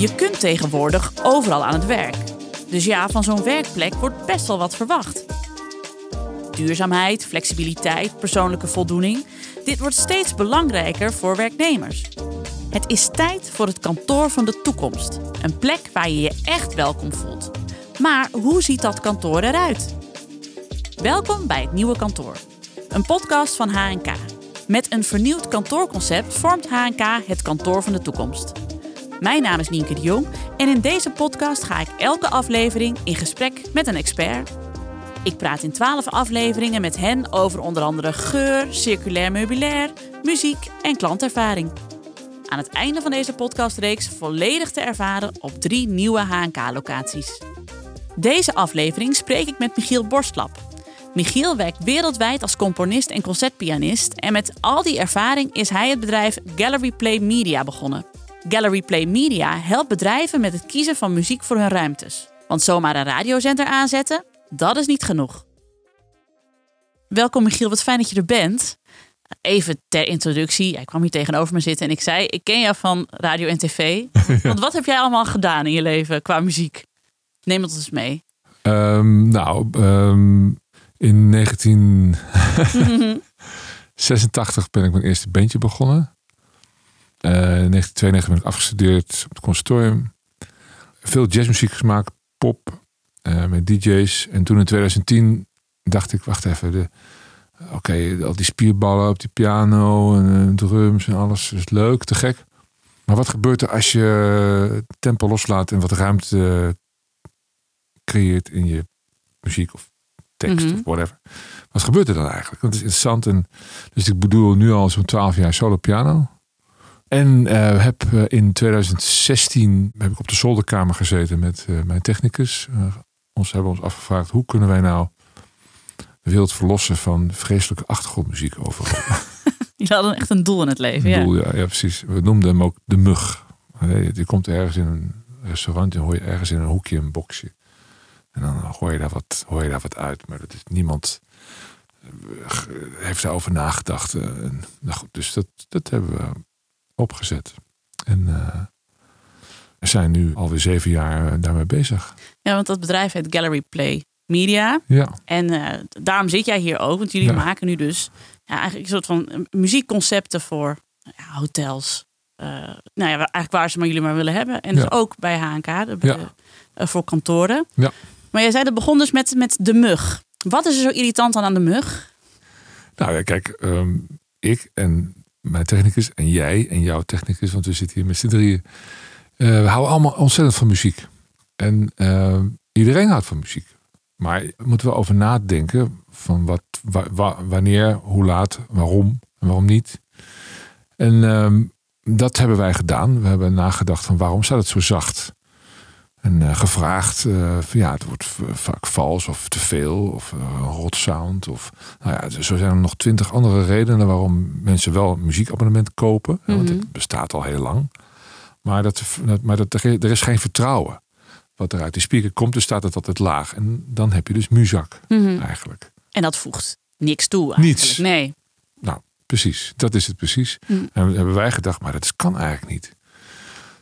Je kunt tegenwoordig overal aan het werk. Dus ja, van zo'n werkplek wordt best wel wat verwacht. Duurzaamheid, flexibiliteit, persoonlijke voldoening. Dit wordt steeds belangrijker voor werknemers. Het is tijd voor het kantoor van de toekomst. Een plek waar je je echt welkom voelt. Maar hoe ziet dat kantoor eruit? Welkom bij het nieuwe kantoor. Een podcast van HNK. Met een vernieuwd kantoorconcept vormt HNK het kantoor van de toekomst. Mijn naam is Nienke de Jong en in deze podcast ga ik elke aflevering in gesprek met een expert. Ik praat in 12 afleveringen met hen over onder andere geur, circulair meubilair, muziek en klantervaring. Aan het einde van deze podcastreeks volledig te ervaren op drie nieuwe HNK-locaties. Deze aflevering spreek ik met Michiel Borstlap. Michiel werkt wereldwijd als componist en concertpianist en met al die ervaring is hij het bedrijf Gallery Play Media begonnen. Gallery Play Media helpt bedrijven met het kiezen van muziek voor hun ruimtes. Want zomaar een radiozender aanzetten, dat is niet genoeg. Welkom Michiel, wat fijn dat je er bent. Even ter introductie. Jij kwam hier tegenover me zitten en ik zei: Ik ken jou van radio en tv. Want wat heb jij allemaal gedaan in je leven qua muziek? Neem het eens mee. Um, nou, um, in 1986 ben ik mijn eerste bandje begonnen. Uh, in 1992 ben ik afgestudeerd op het conservatorium. Veel jazzmuziek gemaakt, pop, uh, met DJ's. En toen in 2010 dacht ik, wacht even, oké, al die spierballen op die piano en uh, drums en alles is leuk, te gek. Maar wat gebeurt er als je tempo loslaat en wat ruimte creëert in je muziek of tekst Mhm. of whatever? Wat gebeurt er dan eigenlijk? Het is interessant. En, dus ik bedoel nu al zo'n 12 jaar solo piano. En eh, heb eh, in 2016 heb ik op de zolderkamer gezeten met eh, mijn technicus. Eh, ons hebben ons afgevraagd hoe kunnen wij nou de wereld verlossen van vreselijke achtergrondmuziek overal. Je hadden echt een doel in het leven. Ja. bedoel, ja, ja, precies. We noemden hem ook de mug. Je komt ergens in een restaurant en hoor je ergens in een hoekje een boxje. En dan hoor je daar wat, hoor je daar wat uit. Maar dat is niemand heeft daarover nagedacht. En, nou goed, dus dat, dat hebben we opgezet. En eh, we zijn nu alweer zeven jaar eh, daarmee bezig. ja, want dat bedrijf heet Gallery Play Media. Ja, En eh, daarom zit jij hier ook. Want jullie Ja. maken nu dus ja, eigenlijk een soort van muziekconcepten voor ja, hotels. Eh, nou ja, eigenlijk waar ze maar jullie maar willen hebben. En dus ook bij HNK, de, voor kantoren. Ja. Maar jij zei dat begon dus met, met de mug. Wat is er zo irritant aan aan de mug? nou ja, kijk, ehm, ik en mijn technicus en jij en jouw technicus, want we zitten hier met z'n drieën. eh, we houden allemaal ontzettend van muziek. En ehm, iedereen houdt van muziek. Maar we moeten wel over nadenken van wat, wa- wa- wanneer, hoe laat, waarom en waarom niet. En ehm, dat hebben wij gedaan. We hebben nagedacht van waarom staat het zo zacht? En eh, gevraagd, eh, ja, het wordt vaak vals of te veel of eh, rot sound. Of, nou ja, zo zijn er nog twintig andere redenen waarom mensen wel een muziekabonnement kopen. Want Mhm. het bestaat al heel lang. Maar, dat, maar dat, er is geen vertrouwen. Wat er uit die speaker komt, dus staat het altijd laag. En dan heb je dus muzak eigenlijk. En dat voegt niks toe. Eigenlijk. Niets. Nee. Precies, dat is het precies. Hm. En dan hebben wij gedacht, maar dat kan eigenlijk niet.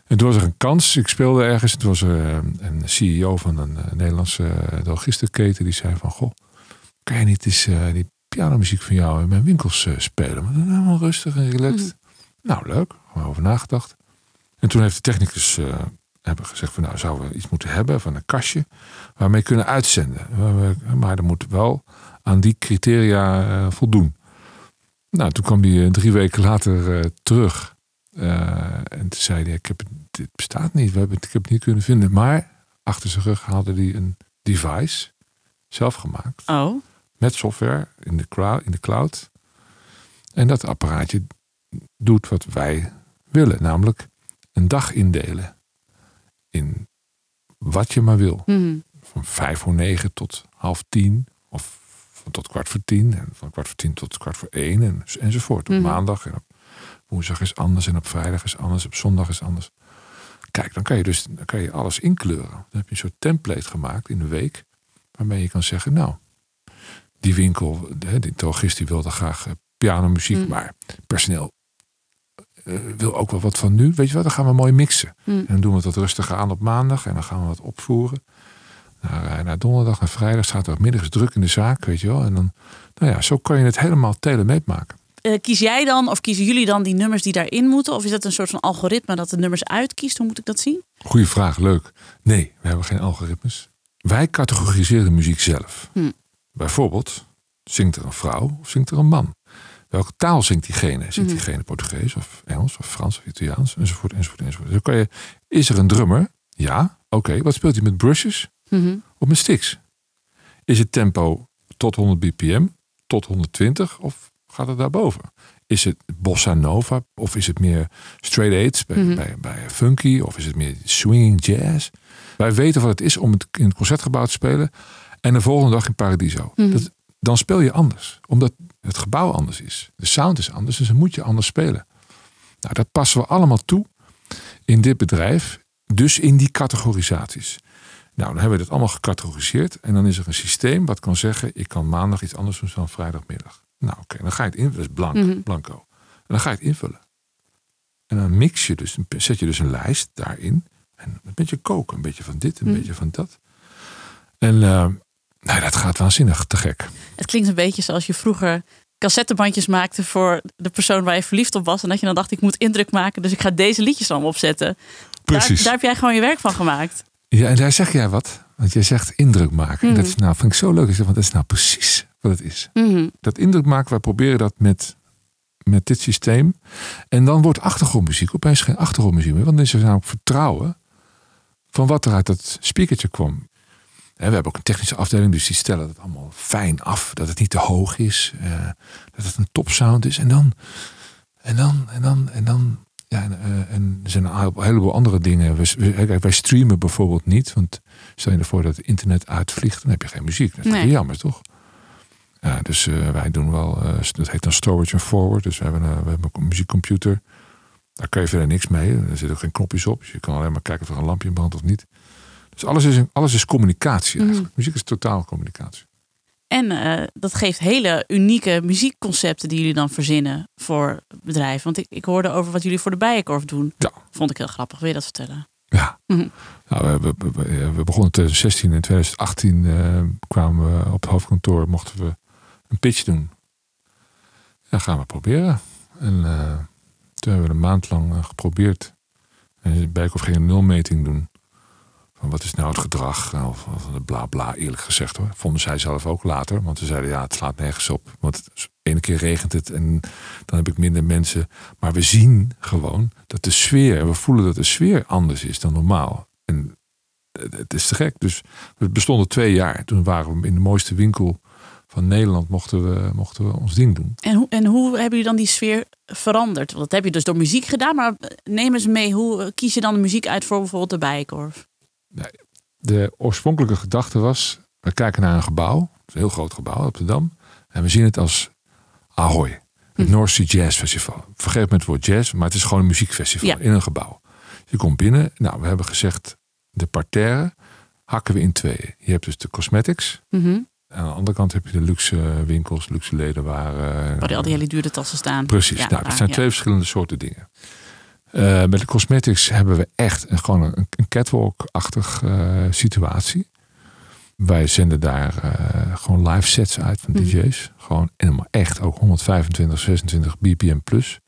En toen was er een kans. Ik speelde ergens. Toen was eh, een CEO van een eh, Nederlandse eh, drogistenketen. Die zei van, goh, kan je niet eens eh, die pianomuziek van jou in mijn winkels eh, spelen? Maar dan helemaal rustig en relaxed. Nou, leuk. Gewoon over nagedacht. En toen heeft de technicus eh, hebben gezegd van, nou, zouden we iets moeten hebben van een kastje waarmee kunnen uitzenden. Maar er moet wel aan die criteria eh, voldoen. Nou, toen kwam hij eh, drie weken later eh, terug. Eh, en toen zei hij, ik heb, dit bestaat niet. We hebben het, ik heb het niet kunnen vinden. Maar achter zijn rug haalde hij een device, zelf gemaakt, Oh. met software in de, crowd, in de cloud. En dat apparaatje doet wat wij willen. Namelijk een dag indelen. In wat je maar wil Mhm. van vijf voor negen tot half tien. Of van tot kwart voor tien. En van kwart voor tien tot kwart voor één. En, enzovoort. Op Mhm. maandag en op woensdag is anders. En op vrijdag is anders. Op zondag is anders. Kijk, dan kan je dus dan kan je alles inkleuren. Dan heb je een soort template gemaakt in de week. Waarmee je kan zeggen, nou, die winkel, de- die drogist die wilde graag eh, pianomuziek. Mhm. Maar personeel eh, wil ook wel wat van nu. Weet je wat, dan gaan we mooi mixen. Hm. En dan doen we het wat rustiger aan op maandag. En dan gaan we wat opvoeren. Naar, eh, naar donderdag, naar vrijdag. Zaterdagmiddag is druk in de zaak, weet je wel. En dan, nou ja, zo kan je het helemaal tailor-made maken. Eh, kies jij dan of kiezen jullie dan die nummers die daarin moeten? Of is dat een soort van algoritme dat de nummers uitkiest? Hoe moet ik dat zien? Goeie vraag, leuk. Nee, we hebben geen algoritmes. Wij categoriseren de muziek zelf. Hm. Bijvoorbeeld, zingt er een vrouw of zingt er een man? Welke taal zingt diegene? Zingt Mhm. diegene Portugees of Engels of Frans of Italiaans? Enzovoort, enzovoort, enzovoort. Zo kan je, is er een drummer? Ja, oké. Wat speelt hij met brushes Mhm. of met sticks? Is het tempo tot 100 bpm, tot 120 of gaat het daarboven? Is het bossa nova of is het meer straight eights bij, Mhm. bij, bij funky of is het meer swinging jazz? Wij weten wat het is om het in het concertgebouw te spelen en de volgende dag in Paradiso. Mhm. Dat, dan speel je anders, omdat het gebouw anders is. De sound is anders, dus dan moet je anders spelen. Nou, dat passen we allemaal toe in dit bedrijf, dus in die categorisaties. Nou, dan hebben we dit allemaal gecategoriseerd. En dan is er een systeem wat kan zeggen: ik kan maandag iets anders doen dan vrijdagmiddag. Nou, oké, dan ga je het invullen. Dat is blank, Mhm. blanco. En dan ga je het invullen. En dan mix je dus, zet je dus een lijst daarin. En een beetje koken, een beetje van dit, een Mhm. beetje van dat. En eh, nou, dat gaat waanzinnig te gek. Het klinkt een beetje zoals je vroeger cassettebandjes maakte voor de persoon waar je verliefd op was. En dat je dan dacht, ik moet indruk maken, dus ik ga deze liedjes allemaal opzetten. Daar, daar heb jij gewoon je werk van gemaakt. Ja, en daar zeg jij wat. Want jij zegt indruk maken. En dat Mhm. is nou, vind ik zo leuk. Want dat is nou precies wat het is. Mhm. dat indruk maken, wij proberen dat met, met dit systeem. En dan wordt achtergrondmuziek opeens geen achtergrondmuziek meer. Want dan is er namelijk vertrouwen van wat er uit dat speakertje kwam. En we hebben ook een technische afdeling, dus die stellen het allemaal fijn af. Dat het niet te hoog is. eh, dat het een topsound is. En dan, en dan, en dan, en dan. Ja, en, eh, en er zijn een heleboel- andere dingen. We, we- kijk, wij streamen bijvoorbeeld niet. Want stel je ervoor dat het internet uitvliegt, dan heb je geen muziek. Dat is nee. jammer, toch? Ja, dus eh, wij doen wel, eh, dat heet dan storage and forward. Dus we hebben, een, we hebben een muziekcomputer. Daar kan je verder niks mee. Er zitten ook geen knopjes op. Dus je kan alleen maar kijken of er een lampje in brandt of niet. Dus alles is, alles is communicatie Mhm. eigenlijk. Muziek is totaal communicatie. En eh, dat geeft hele unieke muziekconcepten die jullie dan verzinnen voor bedrijven. Want ik, ik hoorde over wat jullie voor de Bijenkorf doen. Ja. Vond ik heel grappig. Wil je dat vertellen? Ja. Mhm. Nou, we, begonnen in 2016 en 2018 eh, kwamen we op het hoofdkantoor. Mochten we een pitch doen. Ja, gaan we proberen. En eh, toen hebben we een maand lang eh, geprobeerd. En Bijkhoff ging een nulmeting doen. Van wat is nou het gedrag? Nou, Of, of bla bla, eerlijk gezegd hoor. Vonden zij zelf ook later. Want ze zeiden ja, het slaat nergens op. Want het, ene keer regent het en dan heb ik minder mensen. Maar we zien gewoon dat de sfeer, we voelen dat de sfeer anders is dan normaal. En het is te gek. Dus we bestonden twee jaar. Toen waren we in de mooiste winkel van Nederland, mochten we, mochten we ons ding doen. En hoe, en hoe hebben jullie dan die sfeer veranderd? Want dat heb je dus door muziek gedaan. Maar neem eens mee, hoe kies je dan de muziek uit voor bijvoorbeeld de Bijenkorf? De oorspronkelijke gedachte was, we kijken naar een gebouw. Een heel groot gebouw op de Dam. En we zien het als Ahoy. Het Hm. North Sea Jazz Festival. Vergeet me het woord jazz, maar het is gewoon een muziekfestival Ja. in een gebouw. Je komt binnen. Nou, we hebben gezegd, de parterre hakken we in tweeën. Je hebt dus de cosmetics. Mhm. Aan de andere kant heb je de luxe winkels, luxe ledenwaren. Waar al die hele dure tassen staan. Precies, Ja, nou, dat waar, zijn twee verschillende soorten dingen. Eh, met de cosmetics hebben we echt een, gewoon een, een catwalk-achtig eh, situatie. Wij zenden daar eh, gewoon live sets uit van Mhm. DJ's. Gewoon helemaal echt ook 125, 26 bpm plus.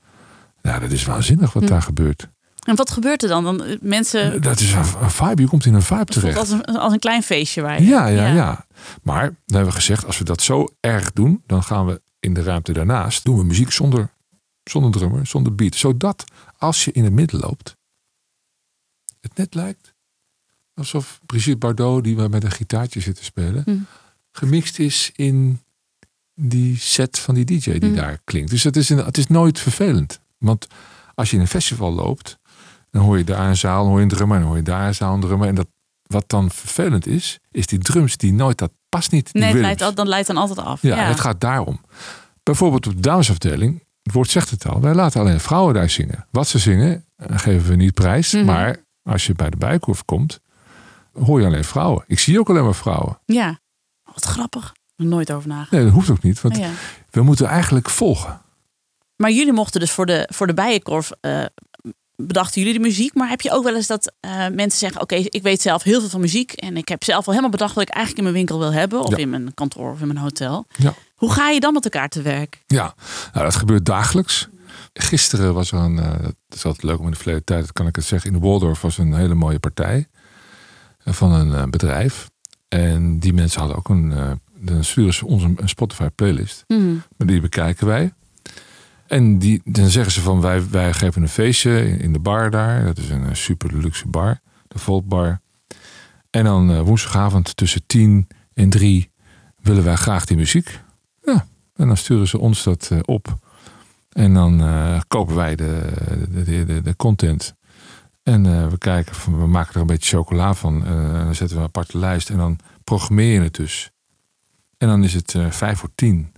Nou, dat is waanzinnig wat Mhm. daar gebeurt. En wat gebeurt er dan? dan eh, mensen, Dat is een, een vibe. Je komt in een vibe het terecht. als een, als een klein feestje waar je... Ja, ja, ja, Maar dan hebben we gezegd, als we dat zo erg doen, dan gaan we in de ruimte daarnaast doen we muziek zonder, zonder drummer, zonder beat. Zodat als je in het midden loopt, het net lijkt alsof Brigitte Bardot, die we met een gitaartje zit te spelen, Hm. gemixt is in die set van die DJ die Hm. daar klinkt. Dus het is, een, het is nooit vervelend. Want als je in een festival loopt, dan hoor je daar een zaal, dan hoor je een drummer, dan hoor je daar een zaal, een drummer. En dat, wat dan vervelend is, is die drums die nooit, dat past niet. Nee, het leidt, dan leidt dan altijd af. Ja, het gaat daarom. Bijvoorbeeld op de damesafdeling, het woord zegt het al, wij laten alleen vrouwen daar zingen. Wat ze zingen, eh, geven we niet prijs. Mhm. Maar als je bij de bijkorf komt, hoor je alleen vrouwen. Ik zie ook alleen maar vrouwen. Ja. Wat grappig. Nooit over nagedacht. Nee, dat hoeft ook niet, want Oh, ja. we moeten eigenlijk volgen. Maar jullie mochten dus voor de, voor de bijenkorf. eh, bedachten jullie de muziek. Maar heb je ook wel eens dat eh, mensen zeggen: Oké, ik weet zelf heel veel van muziek. En ik heb zelf al helemaal bedacht wat ik eigenlijk in mijn winkel wil hebben. Of Ja. in mijn kantoor of in mijn hotel. Ja. Hoe ga je dan met elkaar te werk? Ja, nou, dat gebeurt dagelijks. Gisteren was er een, eh, dat is altijd leuk om in de verleden tijd, dat kan ik het zeggen. In de Waldorf was een hele mooie partij eh, van een eh, bedrijf. En die mensen hadden ook een, eh, dan sturen ze ons een, een Spotify playlist. Maar die bekijken wij. En die, dan zeggen ze van wij, wij geven een feestje in, de bar daar. Dat is een eh, super luxe bar, de Volt Bar. En dan eh, woensdagavond tussen tien en drie willen wij graag die muziek. Ja, en dan sturen ze ons dat eh, op. En dan kopen wij de, de, de, de, content. En we kijken, we maken er een beetje chocola van. En dan zetten we een aparte lijst. En dan programmeer je het dus. En dan is het vijf voor tien.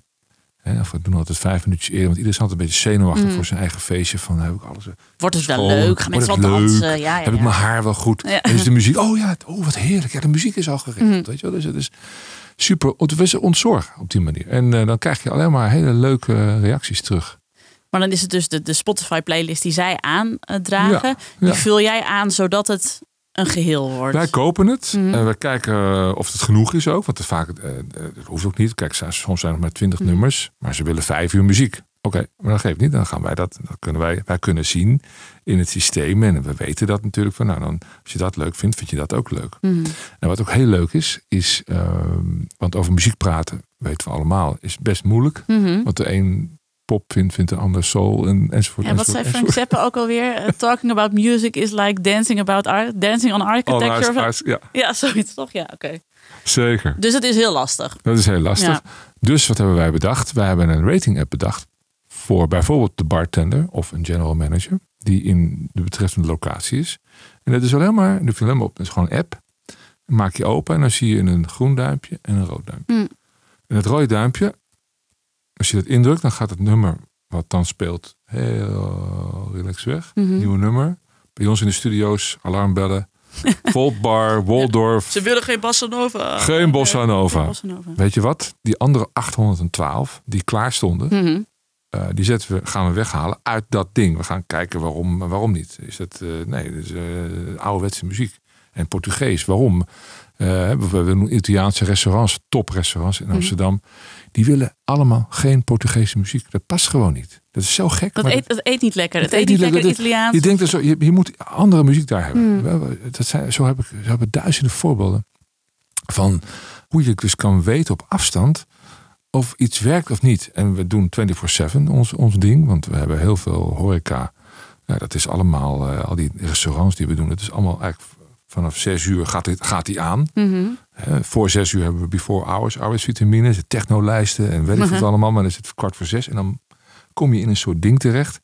Of we doen altijd vijf minuutjes eerder. Want iedereen is altijd een beetje zenuwachtig Mm. voor zijn eigen feestje. Van heb ik alles. Wordt het wel leuk? Gaan mensen wel het dansen? Ja, ja, Heb ik mijn haar wel goed? En is de muziek. Oh ja, het- oh wat heerlijk. Ja, de muziek is al geregeld. Mhm. Weet je wel? Dus het is super. We zijn ontzorgen op die manier. En eh, dan krijg je alleen maar hele leuke eh, reacties terug. Maar dan is het dus de, de Spotify playlist die zij aandragen. Ja, Die vul jij aan zodat het een geheel wordt. Wij kopen het. Mhm. En we kijken eh, of het genoeg is ook. Want het vaak, eh, eh, dat hoeft ook niet. Kijk, soms zijn er maar twintig Mhm. nummers. Maar ze willen vijf uur muziek. Oké, maar dat geeft niet. Dan gaan wij dat. Dat kunnen wij, wij kunnen zien in het systeem. En we weten dat natuurlijk. Van, nou, dan, als je dat leuk vindt, vind je dat ook leuk. Mhm. En wat ook heel leuk is, is. ehm, want over muziek praten, weten we allemaal, is best moeilijk. Mhm. Want de een pop vindt, vindt de ander soul. En, enzovoort. Ja, wat zei Frank Zappa ook alweer? Eh, talking about music is like dancing about art, dancing on architecture. Ja, Ja, zoiets toch? Ja, oké. zeker. Dus het is heel lastig. Dat is heel lastig. Ja. Dus wat hebben wij bedacht? Wij hebben een rating app bedacht voor bijvoorbeeld de bartender of een general manager die in de betreffende locatie is. En dat is alleen maar, je alleen maar op, dat is gewoon een app. Maak je open en dan zie je een groen duimpje en een rood duimpje. Hmm. En het rode duimpje, als je dat indrukt, dan gaat het nummer wat dan speelt heel relaxed weg. Mhm. Nieuwe nummer. Bij ons in de studio's, alarmbellen, Voltbar, Waldorf. Ze willen geen bossa nova. Geen bossa nova. Weet je wat? Die andere 812 die klaar stonden, Mhm. eh, die zetten we, gaan we weghalen uit dat ding. We gaan kijken waarom, waarom niet. Is dat, eh, nee, dat is eh, ouderwetse muziek. En Portugees, waarom? Eh, we we hebben Italiaanse restaurants, toprestaurants in Mhm. Amsterdam. Die willen allemaal geen Portugese muziek. Dat past gewoon niet. Dat is zo gek. Dat maar eet, dat eet niet lekker. Het Het eet eet niet lekker lekker. Italiaans. je denkt dat zo, je, je moet andere muziek daar hebben. Hmm. Dat zijn, zo, heb ik, zo hebben duizenden voorbeelden van hoe je dus kan weten op afstand of iets werkt of niet. En we doen 24/7 ons, ons ding, want we hebben heel veel horeca. Ja, dat is allemaal, eh, al die restaurants die we doen, het is allemaal eigenlijk vanaf zes uur gaat, dit, gaat die aan. Mhm. Voor zes uur hebben we before hours, arbeidsvitamines, technolijsten en weet ik wat Mhm. allemaal. Maar dan is het kwart voor zes en dan kom je in een soort ding terecht.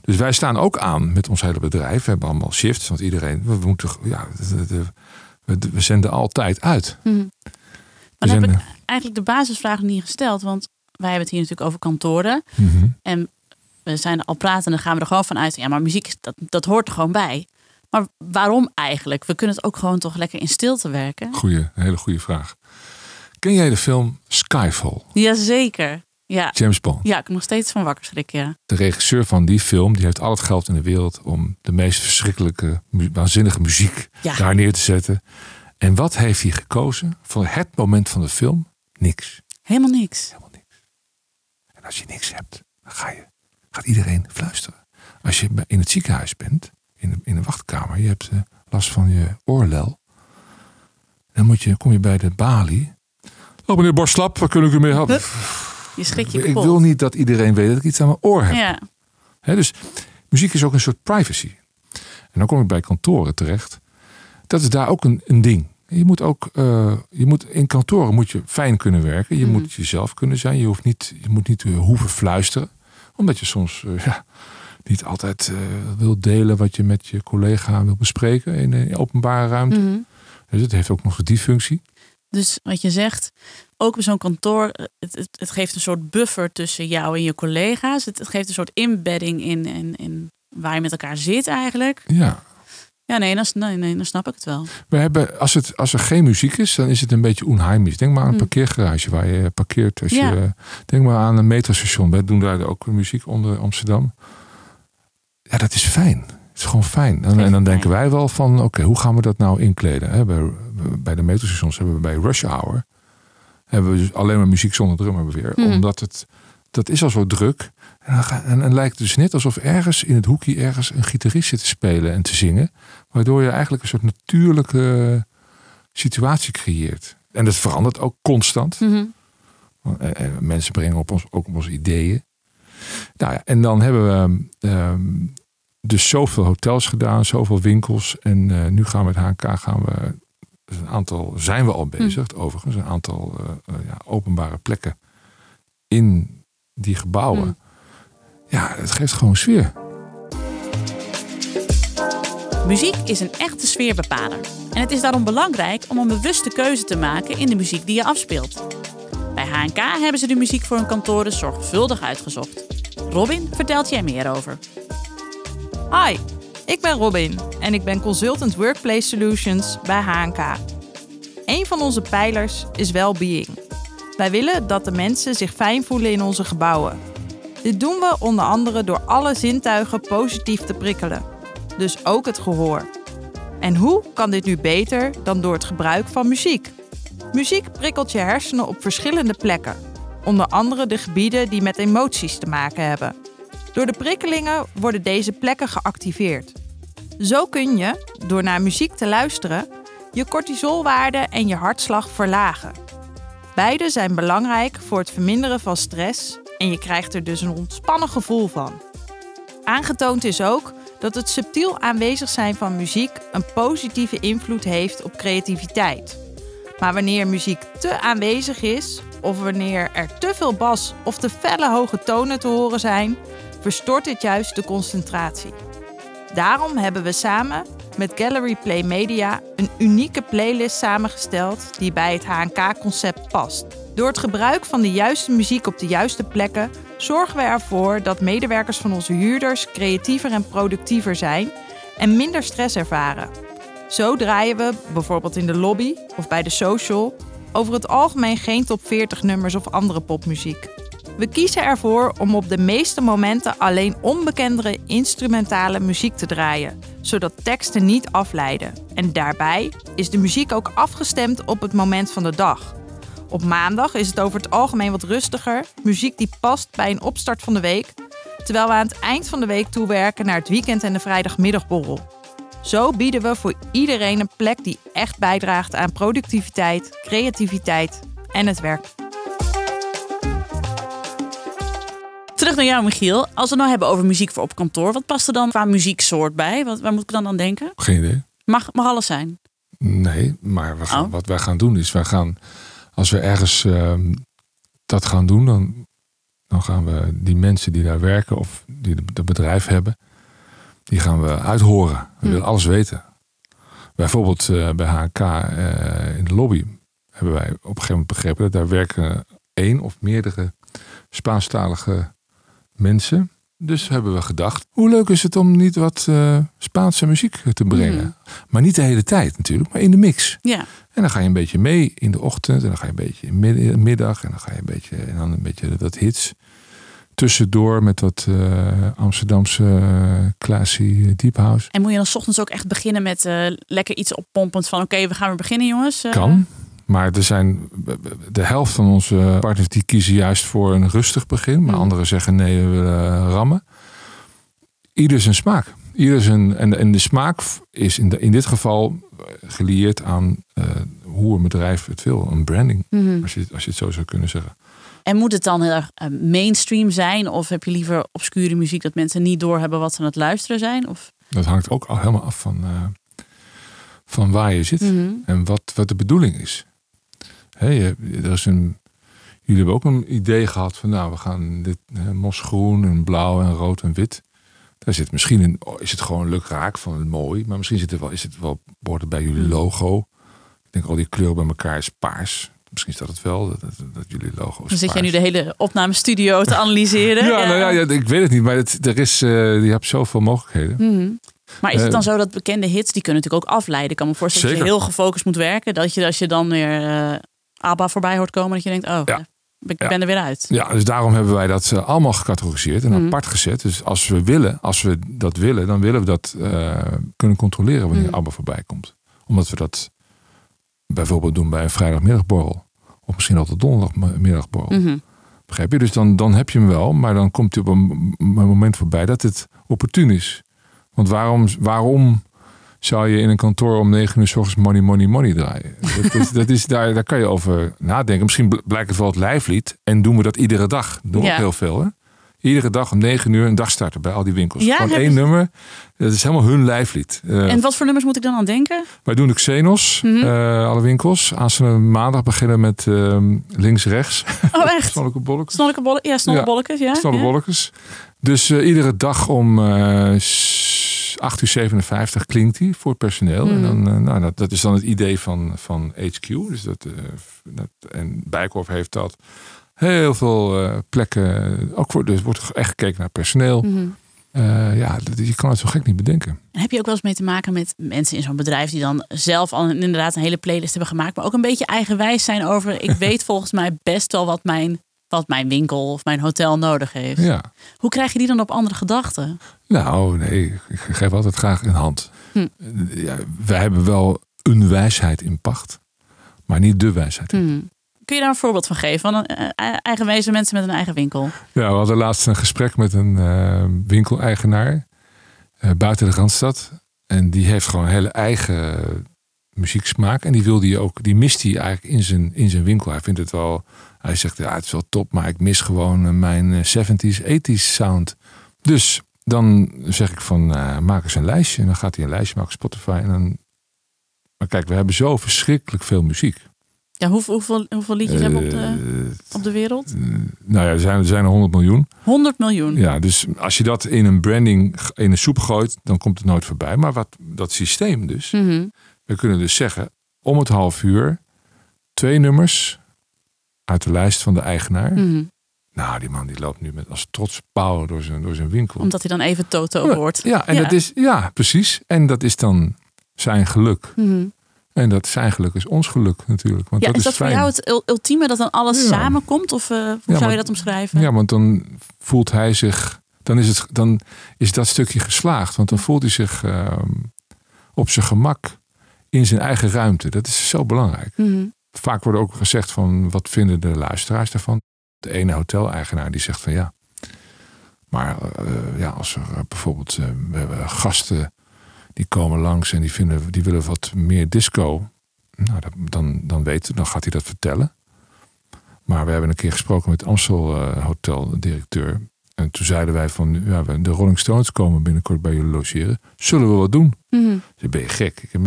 Dus wij staan ook aan met ons hele bedrijf. We hebben allemaal shifts, want iedereen, we, moeten, ja, de- de- we, we zenden altijd uit. Mhm. Maar dan heb ik eigenlijk de basisvraag niet gesteld. Want wij hebben het hier natuurlijk over kantoren. En we zijn al praten en dan gaan we er gewoon van uit. Ja, maar muziek, dat, dat hoort er gewoon bij. Maar waarom eigenlijk? We kunnen het ook gewoon toch lekker in stilte werken? Goeie, een hele goede vraag. Ken jij de film Skyfall? Jazeker. Ja. James Bond. ja, ik nog steeds van wakker schrikken. Ja. De regisseur van die film, die heeft al het geld in de wereld om de meest verschrikkelijke, waanzinnige muziek Ja. daar neer te zetten. En wat heeft hij gekozen voor het moment van de film? Niks. Helemaal niks. Helemaal niks. En als je niks hebt, dan ga je, gaat iedereen fluisteren. Als je in het ziekenhuis bent, in de, in de wachtkamer, je hebt eh, last van je oorlel. Dan moet je, kom je bij de balie. Oh, meneer Borslap, waar kunnen we u mee helpen? Je schrik je Ik kapot. wil niet dat iedereen weet dat ik iets aan mijn oor heb. Ja. Dus muziek is ook een soort privacy. En dan kom ik bij kantoren terecht. Dat is daar ook een, een ding. Je moet ook, eh, je moet, in kantoren moet je fijn kunnen werken. Je Mhm. moet jezelf kunnen zijn. Je, hoeft niet, je moet niet eh, hoeven fluisteren. Omdat je soms ja, niet altijd eh, wil delen wat je met je collega wil bespreken in een openbare ruimte. Mhm. Dus het heeft ook nog die functie. Dus wat je zegt, ook bij zo'n kantoor, het, het, het geeft een soort buffer tussen jou en je collega's. Het, het geeft een soort embedding in, in, in waar je met elkaar zit eigenlijk. Ja, Ja, nee dan, nee, nee, dan snap ik het wel. We hebben, als, het, als er geen muziek is, dan is het een beetje onheimisch. Denk maar aan een Hmm. parkeergarage waar je parkeert. Als Ja. je, denk maar aan een metrostation. Wij doen daar ook muziek onder Amsterdam. Ja, dat is fijn. Het is gewoon fijn. En, dan denken wij wel van, oké, hoe gaan we dat nou inkleden? Hè, bij, bij de metrostations hebben we bij Rush Hour... hebben we dus alleen maar muziek zonder drummer weer. Mhm. Omdat het, dat is al zo druk. En en, en lijkt het dus net alsof ergens in het hoekje ergens een gitarist zit te spelen en te zingen. Waardoor je eigenlijk een soort natuurlijke situatie creëert. En dat verandert ook constant. Mhm. En, en mensen brengen op ons, ook op onze ideeën. Nou ja, en dan hebben we ehm, dus zoveel hotels gedaan, zoveel winkels. En eh, nu gaan we met HNK gaan we dus een aantal zijn we al bezig, overigens, een aantal eh, eh, ja, openbare plekken in die gebouwen. Hmm. Ja, het geeft gewoon sfeer. Muziek is een echte sfeerbepaler. En het is daarom belangrijk om een bewuste keuze te maken in de muziek die je afspeelt. Bij HNK hebben ze de muziek voor hun kantoren zorgvuldig uitgezocht. Robin vertelt jij meer over. Hi, ik ben Robin en ik ben consultant Workplace Solutions bij HNK. Een van onze pijlers is well-being. Wij willen dat de mensen zich fijn voelen in onze gebouwen. Dit doen we onder andere door alle zintuigen positief te prikkelen. Dus ook het gehoor. En hoe kan dit nu beter dan door het gebruik van muziek? Muziek prikkelt je hersenen op verschillende plekken. Onder andere de gebieden die met emoties te maken hebben. Door de prikkelingen worden deze plekken geactiveerd. Zo kun je, door naar muziek te luisteren, je cortisolwaarde en je hartslag verlagen. Beide zijn belangrijk voor het verminderen van stress en je krijgt er dus een ontspannen gevoel van. Aangetoond is ook dat het subtiel aanwezig zijn van muziek een positieve invloed heeft op creativiteit. Maar wanneer muziek te aanwezig is, of wanneer er te veel bas of te felle hoge tonen te horen zijn, verstoort dit juist de concentratie. Daarom hebben we samen met Gallery Play Media een unieke playlist samengesteld die bij het HNK-concept past. Door het gebruik van de juiste muziek op de juiste plekken zorgen we ervoor dat medewerkers van onze huurders creatiever en productiever zijn en minder stress ervaren. Zo draaien we, bijvoorbeeld in de lobby of bij de social, over het algemeen geen top 40 nummers of andere popmuziek. We kiezen ervoor om op de meeste momenten alleen onbekendere instrumentale muziek te draaien, zodat teksten niet afleiden. En daarbij is de muziek ook afgestemd op het moment van de dag. Op maandag is het over het algemeen wat rustiger, muziek die past bij een opstart van de week, terwijl we aan het eind van de week toewerken naar het weekend en de vrijdagmiddagborrel. Zo bieden we voor iedereen een plek die echt bijdraagt aan productiviteit, creativiteit en het werk. Terug naar jou, Michiel. Als we het nou hebben over muziek voor op kantoor, wat past er dan qua muzieksoort bij? Wat, waar moet ik dan aan denken? Geen idee. Mag, mag alles zijn. Nee, maar we gaan, Oh. wat wij gaan doen is, wij gaan, als we ergens ehm, dat gaan doen, dan, dan gaan we die mensen die daar werken of die de- dat bedrijf hebben, die gaan we uithoren. We Hm. willen alles weten. Bijvoorbeeld eh, bij HK eh, in de lobby hebben wij op een gegeven moment begrepen dat daar werken één of meerdere Spaanstalige mensen. Dus hebben we gedacht, hoe leuk is het om niet wat eh, Spaanse muziek te brengen. Mhm. Maar niet de hele tijd natuurlijk, maar in de mix. Ja. En dan ga je een beetje mee in de ochtend. En dan ga je een beetje in midden- middag. En dan ga je een beetje, en dan een beetje dat hits. Tussendoor met wat eh, Amsterdamse uh, classy deep house. En moet je dan 's ochtends ook echt beginnen met eh, lekker iets oppompend van oké, we gaan weer beginnen jongens? Eh, Kan. Maar er zijn de helft van onze partners die kiezen juist voor een rustig begin. Maar Mm. anderen zeggen nee, we willen rammen. Ieder zijn smaak. Ieder zijn, en, en de smaak is in, de, in dit geval gelieerd aan eh, hoe een bedrijf het wil. Een branding, mhm. als je, als je het zo zou kunnen zeggen. En moet het dan heel erg eh, mainstream zijn? Of heb je liever obscure muziek dat mensen niet doorhebben wat ze aan het luisteren zijn? Of, Dat hangt ook al helemaal af van, eh, van waar je zit Mhm. en wat, wat de bedoeling is. Je, er is een, jullie hebben ook een idee gehad van, nou, we gaan dit eh, mosgroen en blauw en rood en wit. Daar zit misschien een, oh, is het gewoon leuk raak van het mooi, maar misschien zit er wel, is het wel, het bij jullie Mhm. logo. Ik denk al die kleuren bij elkaar is paars. Misschien is dat het wel, dat, dat, jullie logo is Dan zit jij nu de hele opnamestudio te analyseren. Ja, nou ja, ja, ik weet het niet, maar het, er is, eh, je hebt zoveel mogelijkheden. Mhm. Maar is het Eh, dan zo dat bekende hits, die kunnen natuurlijk ook afleiden? Ik kan me voorstellen dat je heel gefocust moet werken. Dat je als je dan weer eh ABBA voorbij hoort komen, dat je denkt, oh, Ja. ik Ja. ben er weer uit. Ja, dus daarom hebben wij dat eh, allemaal gecategoriseerd en Mhm. apart gezet. Dus als we willen, als we dat willen, dan willen we dat eh, kunnen controleren wanneer Mhm. ABBA voorbij komt. Omdat we dat bijvoorbeeld doen bij een vrijdagmiddagborrel. Of misschien altijd donderdagmiddagborrel. Mhm. Begrijp je? Dus dan, dan heb je hem wel, maar dan komt hij op een, moment voorbij dat het opportun is. Want waarom, waarom zou je in een kantoor om negen uur s ochtends money, money, money draaien? Dat dat is, daar, daar kan je over nadenken. Misschien bl- blijkt het wel het lijflied en doen we dat iedere dag. Doen we Ja. ook heel veel. Hè? Iedere dag om negen uur een dag starten bij al die winkels. Ja, Gewoon één ze- nummer. Dat is helemaal hun lijflied. Eh, En wat voor nummers moet ik dan aan denken? wij doen de Xenos, Mhm. eh, alle winkels. Aanstaande maandag beginnen met ehm, links-rechts. Oh, echt? Snolleke bolletjes. Snollekebolle ja, snollebolletjes, ja. Snelle ja. bolletjes. Dus eh, iedere dag om eh 8 uur 57 klinkt die voor het personeel. En Mhm. dan, nou, dat, dat is dan het idee van, van HQ. Dus dat, dat, en Bijkorf heeft dat. Heel veel eh, plekken. Ook voor, dus wordt echt gekeken naar personeel. Mhm. Eh, ja, je kan het zo gek niet bedenken. En Heb je ook wel eens mee te maken met mensen in zo'n bedrijf die dan zelf al inderdaad een hele playlist hebben gemaakt, maar ook een beetje eigenwijs zijn over. Ik weet volgens mij best wel wat mijn, wat mijn winkel of mijn hotel nodig heeft. Ja. Hoe krijg je die dan op andere gedachten? Nou, nee, ik geef altijd graag een hand. Hm. Ja, wij hebben wel een wijsheid in pacht, maar niet de wijsheid. Kun je daar een voorbeeld van geven? Van een eh, eigenwijze mensen met een eigen winkel. Ja, we hadden laatst een gesprek met een eh, winkeleigenaar eh, buiten de Randstad. En die heeft gewoon een hele eigen muzieksmaak. En die wilde hij ook, die mist hij eigenlijk in zijn, in zijn winkel. Hij vindt het wel, hij zegt ja, het is wel top, maar ik mis gewoon eh, mijn eh, 70s, 80s sound. Dus dan zeg ik van, eh, maak eens een lijstje. En dan gaat hij een lijstje maken op Spotify. En dan, maar kijk, we hebben zo verschrikkelijk veel muziek. Ja, hoeveel, hoeveel, hoeveel liedjes hebben we op de, Eh, op de wereld? nou ja, er zijn er, zijn er 100 miljoen. 100 miljoen. Ja, dus als je dat in een branding, in een soep gooit, dan komt het nooit voorbij. Maar wat dat systeem dus. Mhm. We kunnen dus zeggen, om het half uur, twee nummers uit de lijst van de eigenaar. Mhm. Nou, die man die loopt nu met als trots pauw door zijn, door zijn winkel. Omdat hij dan even Toto hoort. Ja, en Ja. dat is, ja, precies. En dat is dan zijn geluk. Mhm. En dat zijn geluk is ons geluk natuurlijk. Want Ja, dat is is, dat voor jou het ul- ultieme dat dan alles Ja. samenkomt? Of eh, hoe zou maar- je dat omschrijven? Ja, want dan voelt hij zich. Dan is, het, dan is dat stukje geslaagd. Want dan voelt hij zich ehm, op zijn gemak in zijn eigen ruimte. Dat is zo belangrijk. Mhm. Vaak wordt ook gezegd van wat vinden de luisteraars daarvan. De ene hoteleigenaar die zegt van ja. Maar eh, ja, als er eh, bijvoorbeeld we hebben gasten die komen langs en die, vinden, die willen wat meer disco. Nou, dat- dan, dan, weet, dan gaat hij dat vertellen. Maar we hebben een keer gesproken met Amstel eh, Hotel directeur. En toen zeiden wij van, ja, we- de Rolling Stones komen binnenkort bij jullie logeren. Zullen we wat doen? Dan ben je gek. Ik heb eh,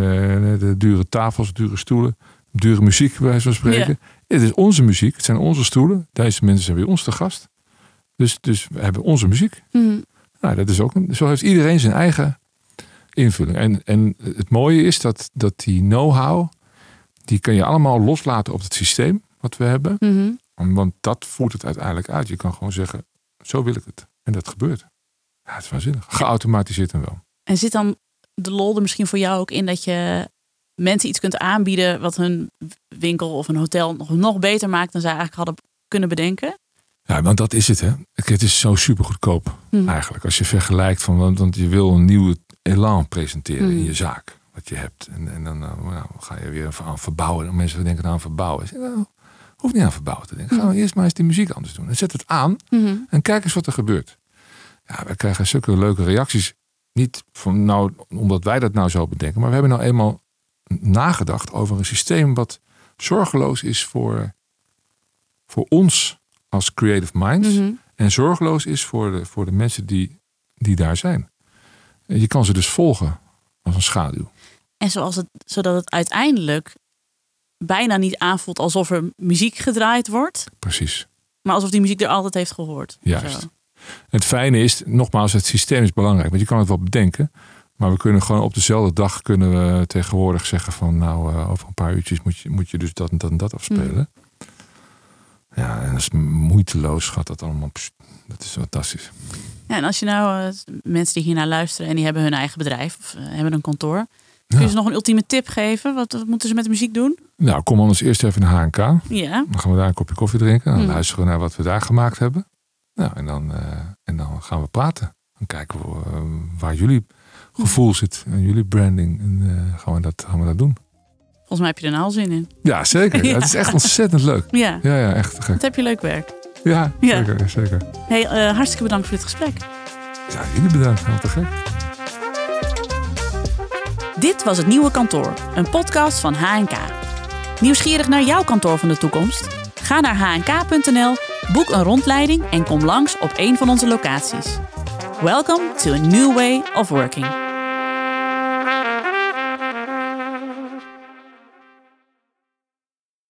de dure tafels, dure stoelen, dure muziek bij wijze van spreken. Het is onze muziek, het zijn onze stoelen. Deze mensen zijn bij ons te gast. Dus, dus we hebben onze muziek. Mhm. Nou, dat is ook een, zo heeft iedereen zijn eigen invulling. En, en het mooie is dat, dat die know-how, die kun je allemaal loslaten op het systeem wat we hebben. Mhm. Want dat voert het uiteindelijk uit. Je kan gewoon zeggen, zo wil ik het. En dat gebeurt. Ja, het is waanzinnig. Geautomatiseerd en wel. En zit dan de lol er misschien voor jou ook in dat je mensen iets kunt aanbieden wat hun winkel of een hotel nog, nog beter maakt dan zij eigenlijk hadden kunnen bedenken? Ja, want dat is het, hè. Het is zo super goedkoop Mhm. eigenlijk. Als je vergelijkt van, want je wil een nieuwe elan presenteren in Mhm. je zaak. Wat je hebt. En, en dan nou, nou, ga je weer aan verbouwen. En mensen denken aan verbouwen. Zeg, nou, hoeft niet aan verbouwen te denken. Gaan we eerst maar eens die muziek anders doen. En zet het aan Mhm. en kijk eens wat er gebeurt. Ja, we krijgen zulke leuke reacties. Niet van, nou, omdat wij dat nou zo bedenken. Maar we hebben nou eenmaal nagedacht over een systeem wat zorgeloos is voor, voor ons als creative minds. En zorgeloos is voor de, voor de mensen die, die daar zijn. Je kan ze dus volgen als een schaduw. En zoals het, zodat het uiteindelijk bijna niet aanvoelt alsof er muziek gedraaid wordt, Precies. maar alsof die muziek er altijd heeft gehoord. Juist. Zo. Het fijne is, nogmaals, het systeem is belangrijk. Want je kan het wel bedenken. Maar we kunnen gewoon op dezelfde dag kunnen we tegenwoordig zeggen van nou, eh, over een paar uurtjes moet je, moet je dus dat en dat en dat afspelen. Ja, en dat is moeiteloos gaat dat allemaal. pst, Dat is fantastisch. Ja, en als je nou eh, mensen die hiernaar luisteren en die hebben hun eigen bedrijf of eh, hebben een kantoor. Kun je ze nog een ultieme tip geven? Wat, wat moeten ze met de muziek doen? Nou, kom anders eerst even naar HNK. Dan Ja. gaan we daar een kopje koffie drinken. Dan Hmm. luisteren we naar wat we daar gemaakt hebben. Nou, en dan, eh, en dan gaan we praten. Dan kijken we waar jullie gevoel zit. En jullie branding. En gaan, we dat, gaan we dat doen. Volgens mij heb je er nou al zin in. Ja, zeker. Ja. Het is echt ontzettend leuk. Ja. Ja, ja, echt gek. Wat heb je leuk werk. Ja, Ja. zeker. zeker. Hey, eh, hartstikke bedankt voor dit gesprek. Ja, jullie bedankt. Wat te gek. Dit was het Nieuwe Kantoor, een podcast van HNK. Nieuwsgierig naar jouw kantoor van de toekomst? Ga naar hnk.nl, boek een rondleiding en kom langs op een van onze locaties. Welcome to a new way of working.